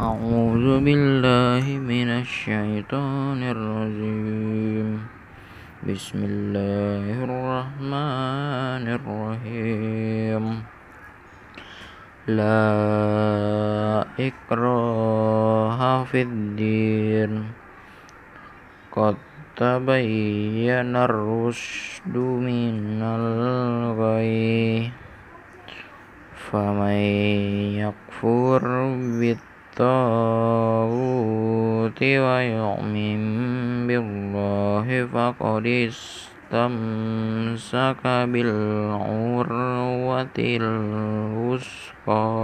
أعوذ بالله من الشيطان الرجيم. بسم الله الرحمن الرحيم. لا إكراه في الدين. قد تبين الرشد من الغي. فمن يكفر بالطاغوت ويؤمن بالله فقد استمسك بالعروة الوثقى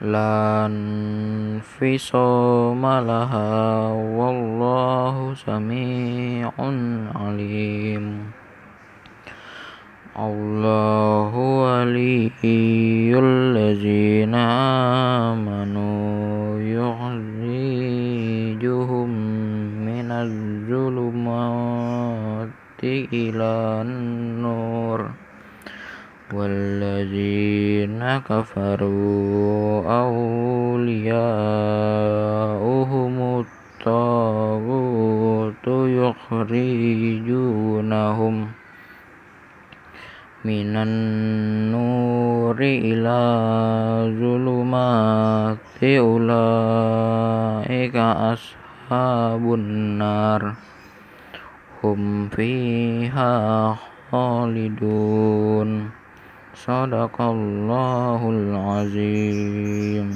لا انفصام لها والله سميع عليم الله ولي الذين آمنوا يخرجهم من الظلمات إلى النور والذين كفروا أولياؤهم الطاغوت يخرجونهم من النور إلى ظلمات أولئك ulaika ashabun nar. Hum fiha khalidun. Sadaqallahul azim.